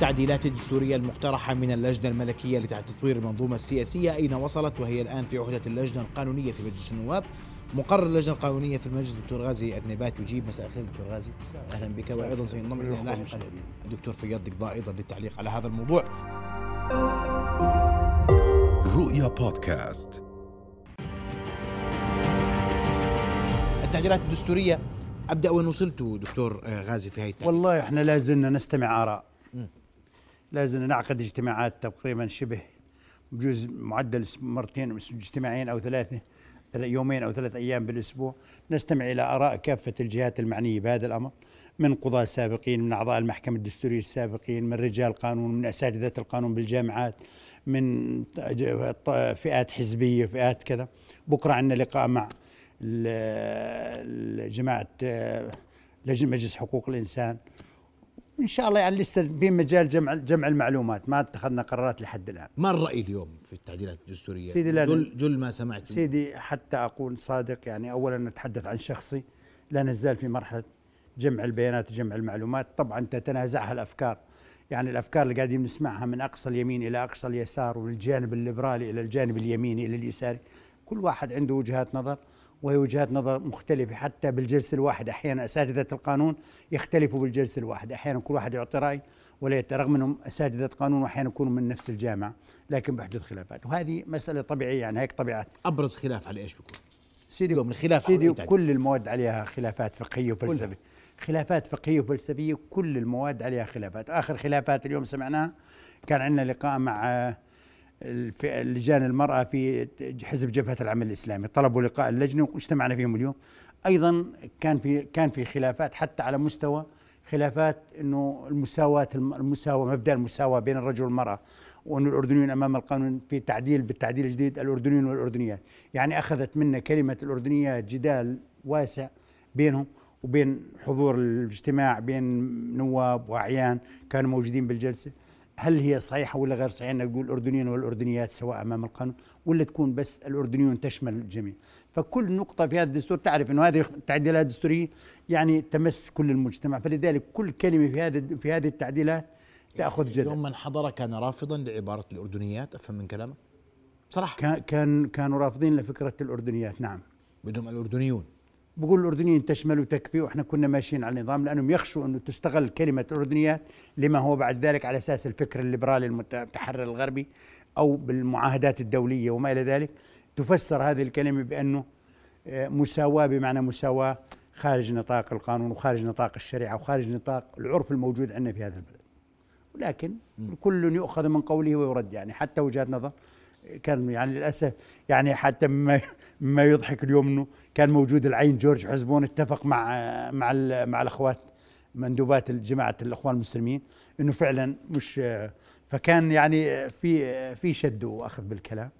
التعديلات الدستورية المقترحة من اللجنة الملكية لتطوير المنظومة السياسية أين وصلت؟ وهي الآن في عهدة اللجنة القانونية في مجلس النواب. مقرر اللجنة القانونية في المجلس الدكتور غازي أذنبات يجيب. مساء الخير دكتور غازي. أهلا بك وأيضا سينضم إلينا لاحقا الدكتور فياض قضاء أيضا للتعليق على هذا الموضوع. رؤيا بودكاست. التعديلات الدستورية أبدأ وين وصلت دكتور غازي في هاي التعديلات؟ والله إحنا لازلنا نستمع آراء. لازلنا نعقد اجتماعات تقريبا شبه بجوز معدل مرتين اجتماعين أو ثلاثة يومين أو ثلاث أيام بالأسبوع. نستمع إلى آراء كافة الجهات المعنية بهذا الأمر من قضاة سابقين من أعضاء المحكمة الدستورية السابقين من رجال قانون من أساتذة القانون بالجامعات من فئات حزبية فئات كذا. بكرة عندنا لقاء مع جماعة لجنة مجلس حقوق الإنسان. إن شاء الله يعني لسه في مجال جمع جمع المعلومات. ما اتخذنا قرارات لحد الآن. ما الرأي اليوم في التعديلات الدستورية؟ سيدي جل, جل ما سمعت سيدي حتى اكون صادق يعني اولا نتحدث عن شخصي. لا نزال في مرحلة جمع البيانات وجمع المعلومات. طبعا تتنازعها الأفكار. يعني الأفكار اللي قاعدين نسمعها من أقصى اليمين إلى أقصى اليسار والجانب الليبرالي إلى الجانب اليميني إلى اليساري. كل واحد عنده وجهات نظر. وهي وجهات نظر مختلفة. حتى بالجلسة الواحدة أحيانا أساتذة القانون يختلفوا بالجلسة الواحدة أحيانا كل واحد يعطي رأي ولا رغم أنهم أساتذة قانون وأحيانا يكونوا من نفس الجامعة لكن بحدث خلافات. وهذه مسألة طبيعية يعني هيك طبيعة. أبرز خلاف على إيش بيكون؟ سيدي من خلاف سيدي كل المواد عليها خلافات فقهية وفلسفية. خلافات فقهية وفلسفية كل المواد عليها خلافات. آخر خلافات اليوم سمعناها كان عندنا لقاء مع لجان المرأة في حزب جبهة العمل الإسلامي. طلبوا لقاء اللجنة واجتمعنا فيهم اليوم. أيضا كان في كان في خلافات حتى على مستوى خلافات إنه المساواة المساواة مبدأ المساواة بين الرجل والمرأة وأن الأردنيون أمام القانون في تعديل بالتعديل الجديد الأردنيون والأردنيات يعني أخذت منا كلمة الأردنيات جدال واسع بينهم وبين حضور الاجتماع بين نواب وأعيان كانوا موجودين بالجلسة. هل هي صحيحة ولا غير صحيحة نقول الاردنيين والأردنيات سواء أمام القانون؟ ولا تكون بس الأردنيون تشمل الجميع؟ فكل نقطة في هذا الدستور تعرف إنه هذه التعديلات الدستورية يعني تمس كل المجتمع. فلذلك كل كلمة في هذا في هذه التعديلات تأخذ جدل. يوم من حضر كان رافضا لعبارة الأردنيات أفهم من كلامك؟ صراحة. كان كان كانوا رافضين لفكرة الأردنيات نعم. بدهم الأردنيون. بقول الأردنيين تشمل وتكفي وإحنا كنا ماشيين على النظام لأنهم يخشوا أنه تستغل كلمة الاردنيات لما هو بعد ذلك على أساس الفكر الليبرالي المتحرر الغربي أو بالمعاهدات الدولية وما إلى ذلك. تفسر هذه الكلمة بأنه آه، مساواة بمعنى مساواة خارج نطاق القانون وخارج نطاق الشريعة وخارج نطاق العرف الموجود عندنا في هذا البلد. ولكن كل يؤخذ من قوله ويرد يعني حتى وجهات نظر. كان يعني للأسف يعني حتى مما مما يضحك اليوم إنه كان موجود العين جورج حزبون اتفق مع مع مع الأخوات مندوبات جماعة الإخوان المسلمين إنه فعلا مش فكان يعني في في شد وأخذ بالكلام.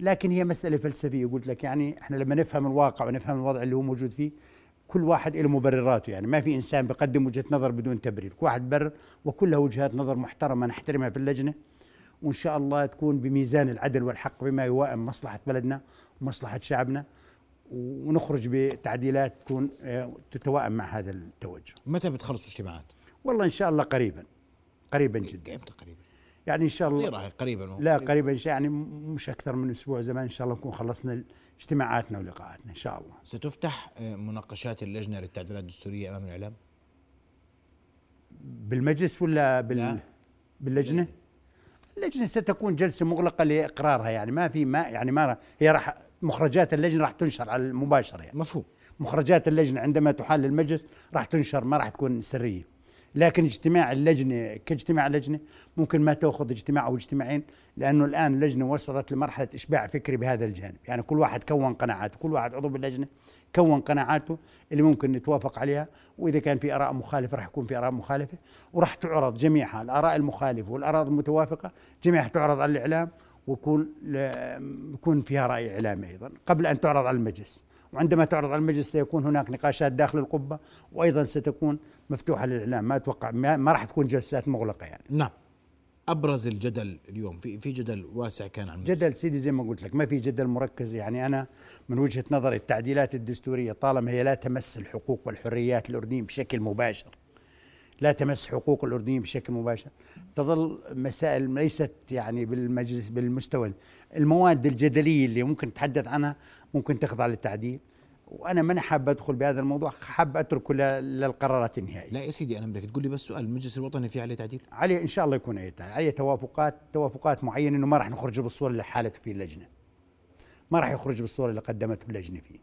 لكن هي مسألة فلسفية قلت لك يعني إحنا لما نفهم الواقع ونفهم الوضع اللي هو موجود فيه كل واحد له مبرراته يعني. ما في إنسان بيقدم وجهة نظر بدون تبرير كل واحد برر وكلها وجهات نظر محترمة نحترمها في اللجنة. وإن شاء الله تكون بميزان العدل والحق بما يوائم مصلحة بلدنا ومصلحة شعبنا ونخرج بتعديلات تكون آه، تتوائم مع هذا التوجه. متى بتخلصوا اجتماعات؟ والله إن شاء الله قريبا قريبا جدا. إمتى قريبا؟ يعني إن شاء الله قريبا لا قريبا يعني مش أكثر من أسبوع زمان إن شاء الله نكون خلصنا اجتماعاتنا ولقاءاتنا إن شاء الله. ستفتح آه، مناقشات اللجنة للتعديلات الدستورية أمام الإعلام؟ بالمجلس ولا بال لا. باللجنة؟ اللجنة ستكون جلسة مغلقة لإقرارها يعني ما في ما يعني ما هي راح مخرجات اللجنة راح تنشر على المباشرة يعني. مفهوم. مخرجات اللجنة عندما تحال للمجلس راح تنشر ما راح تكون سرية. لكن اجتماع اللجنة كاجتماع لجنه ممكن ما تأخذ اجتماع أو اجتماعين لأنه الآن اللجنة وصلت لمرحلة إشباع فكري بهذا الجانب، يعني كل واحد كون قناعاته، كل واحد عضو باللجنة كون قناعاته اللي ممكن نتوافق عليها وإذا كان في آراء مخالفة راح يكون في آراء مخالفة وراح تعرض جميعها الآراء المخالفة والاراء المتوافقة جميعها تعرض على الإعلام ويكون يكون فيها رأي إعلامي أيضا قبل أن تعرض على المجلس. وعندما تعرض على المجلس سيكون هناك نقاشات داخل القبة وأيضا ستكون مفتوحة للإعلام. ما أتوقع ما راح تكون جلسات مغلقة يعني. نعم. أبرز الجدل اليوم في في جدل واسع كان عن جدل سيدي زي ما قلت لك ما في جدل مركز. يعني أنا من وجهة نظري التعديلات الدستورية طالما هي لا تمس الحقوق والحريات الأردنية بشكل مباشر لا تمس حقوق الاردنيين بشكل مباشر تظل مسائل ليست يعني بالمجلس بالمستوى المواد الجدلية اللي ممكن نتحدث عنها ممكن تخضع للتعديل. وأنا ماني حاب أدخل بهذا الموضوع حاب اتركه للقرارات النهائية. لا يا سيدي أنا بدك تقول لي بس سؤال المجلس الوطني في عليه تعديل؟ عليه إن شاء الله يكون عليه تعديل. عليه توافقات توافقات معينة إنه ما راح نخرج بالصورة اللي حالته فيه اللجنة. ما راح يخرج بالصورة اللي قدمته اللجنه فيه.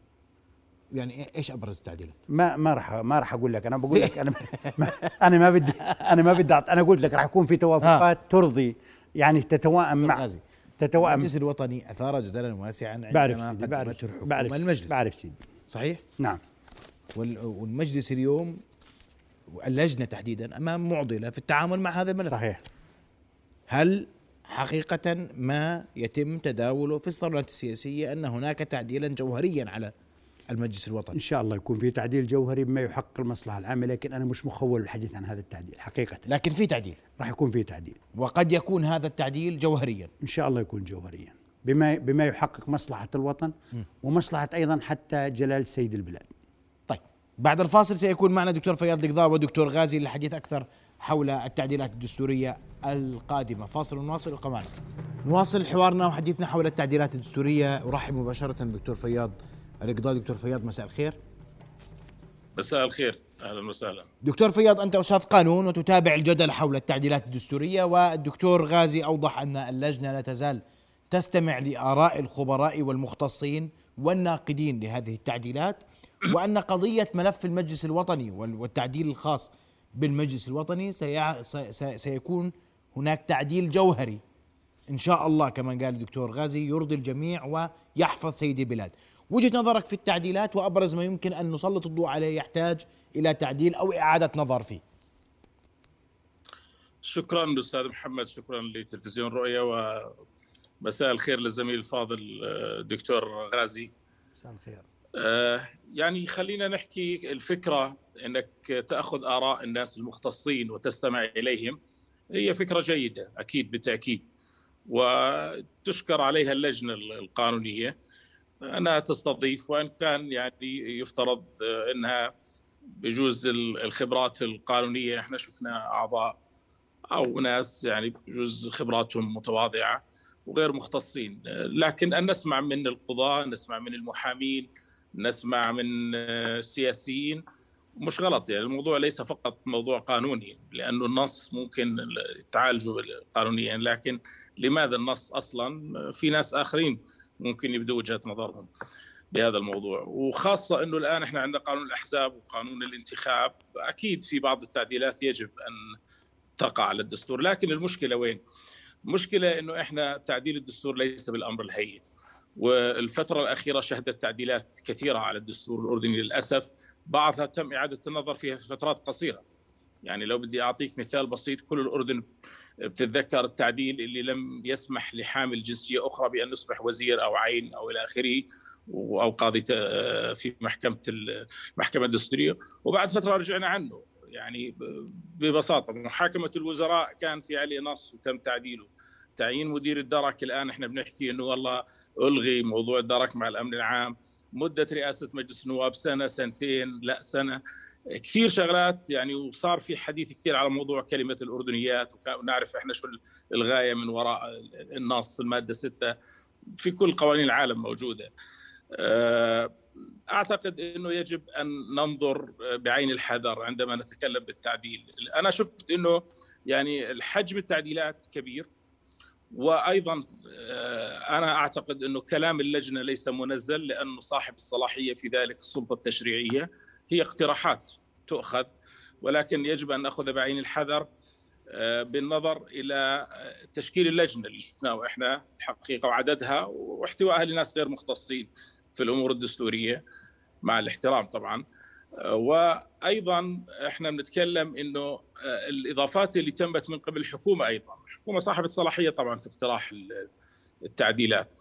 يعني إيش أبرز التعديلات؟ ما ما راح ما راح أقول لك. أنا بقول لك أنا ما أنا ما بدي أنا ما بدي أنا قلت لك راح يكون في توافقات ترضي يعني تتوائم مع غازي تتوائم المجلس الوطني أثار جدلا واسعا بعرف عندما سيدي بعرف قدمته الحكومة بعرف المجلس. بعرف سيدي. صحيح؟ نعم. وال- والمجلس اليوم اللجنة تحديدا امام معضلة في التعامل مع هذا الملف. صحيح. هل حقيقة ما يتم تداوله في الصالونات السياسية أن هناك تعديلا جوهريا على المجلس إن الوطني شاء الله يكون في تعديل جوهري بما يحقق المصلحة العامة لكن أنا مش مخول بالحديث عن هذا التعديل حقيقة. لكن في تعديل. راح يكون في تعديل. وقد يكون هذا التعديل جوهريا. إن شاء الله يكون جوهريا. بما بما يحقق مصلحة الوطن ومصلحة أيضا حتى جلال سيد البلاد. طيب بعد الفاصل سيكون معنا دكتور فياض القضاء ودكتور غازي للحديث أكثر حول التعديلات الدستورية القادمة. فاصل ونواصل ابقى معنا نواصل حوارنا وحديثنا حول التعديلات الدستورية. أرحب مباشرة بدكتور فياض. القضاء دكتور فياض مساء الخير. مساء الخير. أهلا وسهلا. دكتور فياض أنت أستاذ قانون وتتابع الجدل حول التعديلات الدستورية والدكتور غازي أوضح أن اللجنة لا تزال تستمع لآراء الخبراء والمختصين والناقدين لهذه التعديلات وأن قضية ملف المجلس الوطني وال- والتعديل الخاص بالمجلس الوطني سيع... سي... سي... سيكون هناك تعديل جوهري. إن شاء الله كما قال الدكتور غازي يرضي الجميع ويحفظ سيد البلاد وجهة نظرك في التعديلات وأبرز ما يمكن أن نسلط الضوء عليه يحتاج إلى تعديل أو إعادة نظر فيه. شكرا أستاذ محمد شكرا لتلفزيون رؤيا ومساء الخير للزميل الفاضل آه، دكتور غازي. مساء الخير. آه، يعني خلينا نحكي الفكرة إنك تأخذ آراء الناس المختصين وتستمع إليهم. هي فكرة جيدة أكيد بالتأكيد. وتشكر عليها اللجنة القانونية. أنها تستضيف وإن كان يعني يفترض آه، إنها بجوز ال- الخبرات القانونية. إحنا شفنا أعضاء أو ناس يعني بجوز خبراتهم متواضعة وغير مختصين. آه، لكن أن نسمع من القضاه نسمع من المحامين نسمع من آه، السياسيين مش غلط. يعني الموضوع ليس فقط موضوع قانوني لأنه النص ممكن تعالجه قانونيا لكن لماذا النص أصلا؟ في ناس آخرين ممكن يبدوا وجهة نظرهم بهذا الموضوع. وخاصة إنه الآن إحنا عندنا قانون الأحزاب وقانون الانتخاب. أكيد في بعض التعديلات يجب أن تقع على الدستور. لكن المشكلة وين؟ المشكلة إنه إحنا تعديل الدستور ليس بالأمر الهين. والفترة الأخيرة شهدت تعديلات كثيرة على الدستور الأردني للأسف. بعضها تم إعادة النظر فيها في فترات قصيرة. يعني لو بدي أعطيك مثال بسيط كل الأردن بتتذكر التعديل اللي لم يسمح لحامل جنسية أخرى بأن يصبح وزير أو عين أو إلى آخره أو قاضي في محكمة المحكمه الدستورية. وبعد فترة رجعنا عنه. يعني ب- ببساطة محاكمة الوزراء كان في عليه نص وتم تعديله. تعيين مدير الدرك الآن إحنا بنحكي إنه والله ألغي موضوع الدرك مع الأمن العام. مدة رئاسة مجلس النواب سنة سنتين لا سنة. كثير شغلات يعني وصار في حديث كثير على موضوع كلمة الأردنيات ونعرف إحنا شو الغاية من وراء النص المادة 6 في كل قوانين العالم موجودة. آه، أعتقد إنه يجب أن ننظر بعين الحذر عندما نتكلم بالتعديل. أنا شفت إنه يعني الحجم التعديلات كبير وأيضا آه، أنا أعتقد إنه كلام اللجنة ليس منزل لأنه صاحب الصلاحية في ذلك السلطة التشريعية. هي اقتراحات تؤخذ ولكن يجب أن نأخذ بعين الحذر آه، بالنظر إلى آه، تشكيل اللجنة اللي شفناه إحنا الحقيقة وعددها واحتوائها لناس غير مختصين في الأمور الدستورية مع الاحترام طبعا. آه، وأيضا إحنا بنتكلم إنه الإضافات اللي تمت من قبل الحكومة أيضا الحكومة صاحبة صلاحية طبعا في اقتراح ال- التعديلات.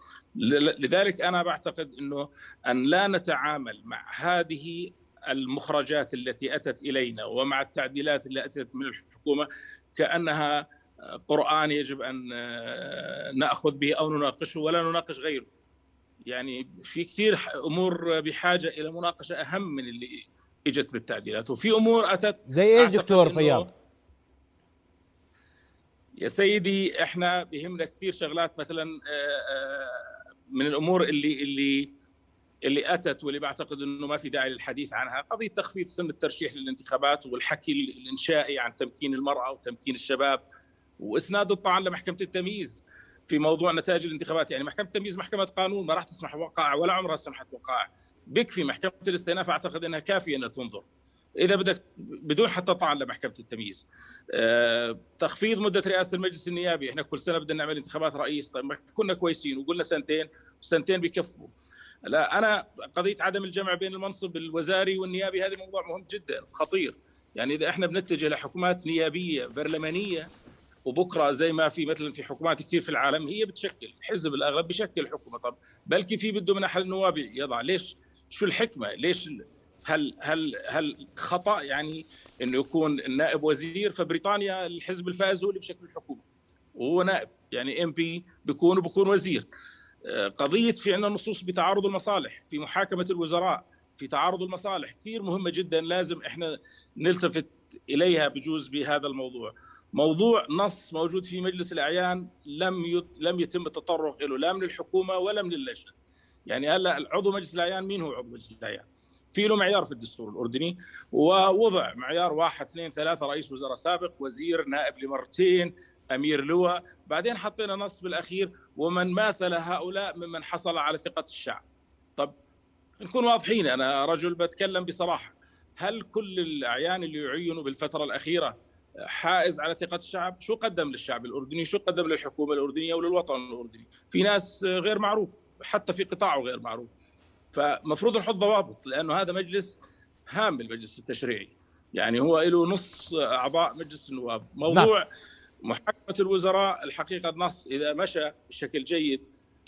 لذلك أنا بعتقد إنه أن لا نتعامل مع هذه المخرجات التي أتت إلينا ومع التعديلات اللي أتت من الحكومة كأنها قرآن يجب أن نأخذ به أو نناقشه ولا نناقش غيره. يعني في كثير أمور بحاجة إلى مناقشة أهم من اللي إجت بالتعديلات وفي أمور أتت زي إيش دكتور فياض يا سيدي إحنا بيهمنا كثير شغلات مثلا آه، آه، من الأمور اللي اللي اللي أتت واللي بعتقد إنه ما في داعي للحديث عنها قضية تخفيض سن الترشيح للانتخابات والحكي الإنشائي عن تمكين المرأة وتمكين الشباب وإسناد الطعن لمحكمة التمييز في موضوع نتائج الانتخابات. يعني محكمة التمييز محكمة قانون ما راح تسمح وقائع ولا عمرها سمحت وقائع بكفي محكمة الاستئناف أعتقد إنها كافية إنها تنظر. إذا بدك بدون حتى طعن لمحكمة التمييز. آه، تخفيض مدة رئاسة المجلس النيابي إحنا كل سنة بدنا نعمل انتخابات رئيس. طيب كنا كويسين وقلنا سنتين وسنتين بكفوا لا أنا قضية عدم الجمع بين المنصب الوزاري والنيابي هذا موضوع مهم جدا خطير. يعني إذا إحنا بنتجه لحكومات نيابية برلمانية وبكرة زي ما في مثلا في حكومات كثير في العالم هي بتشكل حزب الأغلب بشكل حكومة. طب بلكي في بده من احد النواب يضع ليش؟ شو الحكمة؟ ليش هل هل هل خطأ يعني إنه يكون النائب وزير؟ فبريطانيا الحزب الفائز هو اللي بشكل الحكومة وهو نائب. يعني إم بي بيكون وبكون وزير. قضية في عندنا نصوص بتعارض المصالح في محاكمة الوزراء في تعارض المصالح كثير مهمه جدا لازم إحنا نلتفت إليها بجوز بهذا الموضوع موضوع نص موجود في مجلس الأعيان لم. لم يتم التطرق له لا من الحكومة ولا من اللجنة يعني هلأ عضو مجلس الأعيان مين هو عضو مجلس الأعيان في له معيار في الدستور الأردني ووضع معيار واحد اثنين ثلاثة رئيس وزراء سابق وزير نائب لمرتين أمير لواء. بعدين حطينا نص بالأخير ومن ماثل هؤلاء ممن حصل على ثقة الشعب. طب نكون واضحين أنا رجل بتكلم بصراحة. هل كل الأعيان اللي يعينوا بالفترة الأخيرة حائز على ثقة الشعب؟ شو قدم للشعب الأردني؟ شو قدم للحكومة الأردنية وللوطن الأردني؟ في ناس غير معروف حتى في قطاعه غير معروف. فمفروض نحط ضوابط لأنه هذا مجلس هام المجلس التشريعي يعني هو له نص أعضاء مجلس النواب موضوع نعم. محاكمة الوزراء الحقيقة النص إذا مشى بشكل جيد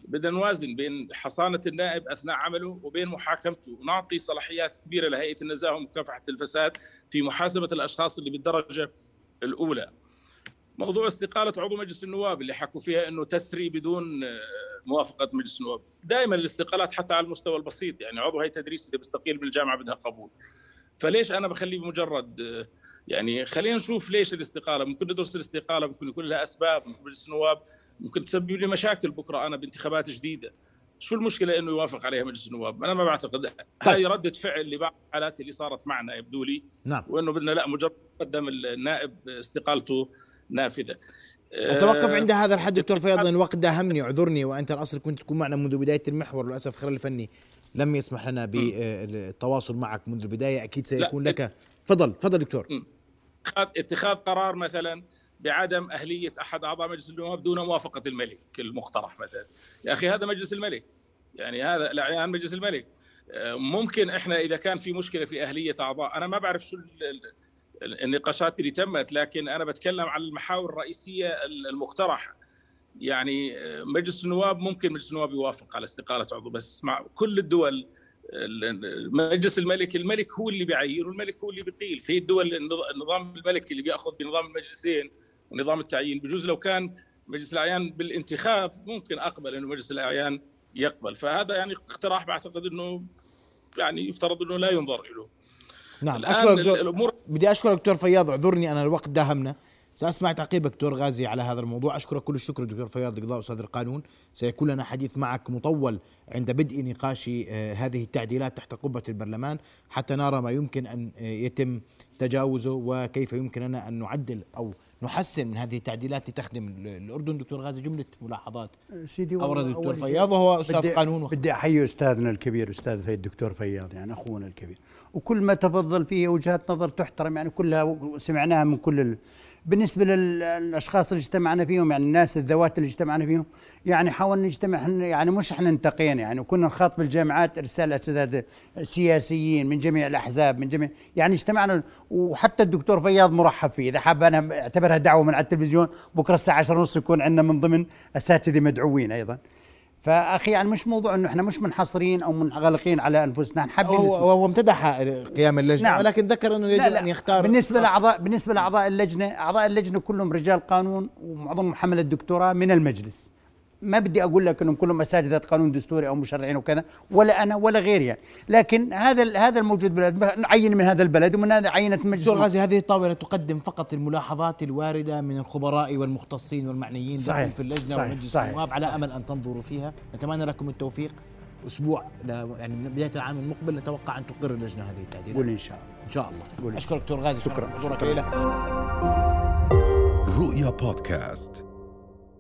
بدنا نوازن بين حصانة النائب أثناء عمله وبين محاكمته ونعطي صلاحيات كبيرة لهيئة النزاهة ومكافحة الفساد في محاسبة الأشخاص اللي بالدرجة الأولى. موضوع استقالة عضو مجلس النواب اللي حكوا فيها إنه تسري بدون موافقة مجلس النواب، دائما الاستقالات حتى على المستوى البسيط يعني عضو هيئة تدريس إذا بيستقيل من الجامعة بدها قبول. فليش أنا بخليه بمجرد يعني خلينا نشوف ليش الاستقالة، ممكن ندرس الاستقالة ممكن يكون لها أسباب، ممكن مجلس النواب ممكن تسبب لي مشاكل بكرة أنا بانتخابات جديدة. شو المشكلة إنه يوافق عليها مجلس النواب؟ أنا ما بعتقد هاي ردة فعل لبعض الحالات اللي صارت معنا يبدو لي نعم وإنه بدنا لا مجرد قدم النائب استقالته نافذة. أتوقف عند هذا الحد دكتور فياض لأن الوقت داهمني اعذرني وأنت الأصل كنت تكون معنا منذ بداية المحور للأسف خلال الفني لم يسمح لنا بالتواصل معك منذ البداية أكيد سيكون لك. تفضل تفضل دكتور. اتخاذ قرار مثلا بعدم أهلية أحد أعضاء مجلس النواب دون موافقة الملك المقترح مثلا. يا أخي هذا مجلس الملك. يعني هذا الأعيان مجلس الملك. ممكن إحنا إذا كان في مشكلة في أهلية أعضاء أنا ما بعرف شو النقاشات اللي تمت لكن أنا بتكلم عن المحاور الرئيسية المقترحة. يعني مجلس النواب ممكن مجلس النواب يوافق على استقالة عضو بس مع كل الدول مجلس الملك الملك هو اللي بيعين والملك هو اللي بيقيل. في الدول النظام الملكي اللي بيأخذ بنظام المجلسين ونظام التعيين بجوز لو كان مجلس الأعيان بالانتخاب ممكن أقبل إنه مجلس الأعيان يقبل. فهذا يعني اقتراح بعتقد إنه يعني يفترض إنه لا ينظر له نعم أشكرك دكتور الأمور بدي أشكرك دكتور فياض اعذرني أنا الوقت داهمنا. سأسمع تعقيبك دكتور غازي على هذا الموضوع. أشكرك كل الشكر دكتور فياض قضاء أستاذ القانون. سيكون لنا حديث معك مطول عند بدء نقاش هذه التعديلات تحت قبة البرلمان حتى نرى ما يمكن أن يتم تجاوزه وكيف يمكن لنا أن نعدل أو نحسن من هذه التعديلات لتخدم الأردن. دكتور غازي جملة ملاحظات. سيدي أورد الدكتور فياض وهو أستاذ بدي قانون بدي أحيي أستاذنا الكبير أستاذ فيد الدكتور فياض يعني أخونا الكبير. وكل ما تفضل فيه وجهات نظر تحترم يعني كلها سمعناها من كل. بالنسبة للأشخاص اللي اجتمعنا فيهم يعني الناس الذوات اللي اجتمعنا فيهم يعني حاولنا نجتمع يعني مش إحنا انتقينا يعني وكنا نخاطب الجامعات ارسال اساتذه سياسيين من جميع الأحزاب من جميع يعني اجتمعنا وحتى الدكتور فياض مرحب فيه إذا حاب أنا أعتبرها دعوة من على التلفزيون بكرة الساعة 10 ونص يكون عندنا من ضمن أساتذة مدعوين أيضا. فأخي يعني مش موضوع إنه إحنا مش منحصرين أو منغلقين على أنفسنا حابين هو, هو امتدح قيام اللجنة نعم. ولكن ذكر إنه يجب لا. لا أن يختار بالنسبة لاعضاء بالنسبة لأعضاء اللجنة أعضاء اللجنة كلهم رجال قانون ومعظمهم حملة الدكتوراه من المجلس. ما بدي أقول لك إنهم كلهم أساتذة قانون دستوري أو مشرعين وكذا ولا أنا ولا غيري يعني لكن هذا هذا الموجود بالبلد نعين من هذا البلد ومن هذا عينه مجلس دكتور غازي هذه الطاولة تقدم فقط الملاحظات الواردة من الخبراء والمختصين والمعنيين صحيح. في اللجنة صحيح. ومجلس. النواب على. أمل أن تنظروا فيها نتمنى لكم التوفيق أسبوع لا- يعني من بداية العام المقبل نتوقع أن تقر اللجنة هذه التعديلات قول إن شاء الله إن شاء الله قول. أشكرك دكتور غازي شكراً. حضورك شكراً. الليلة رؤيا بودكاست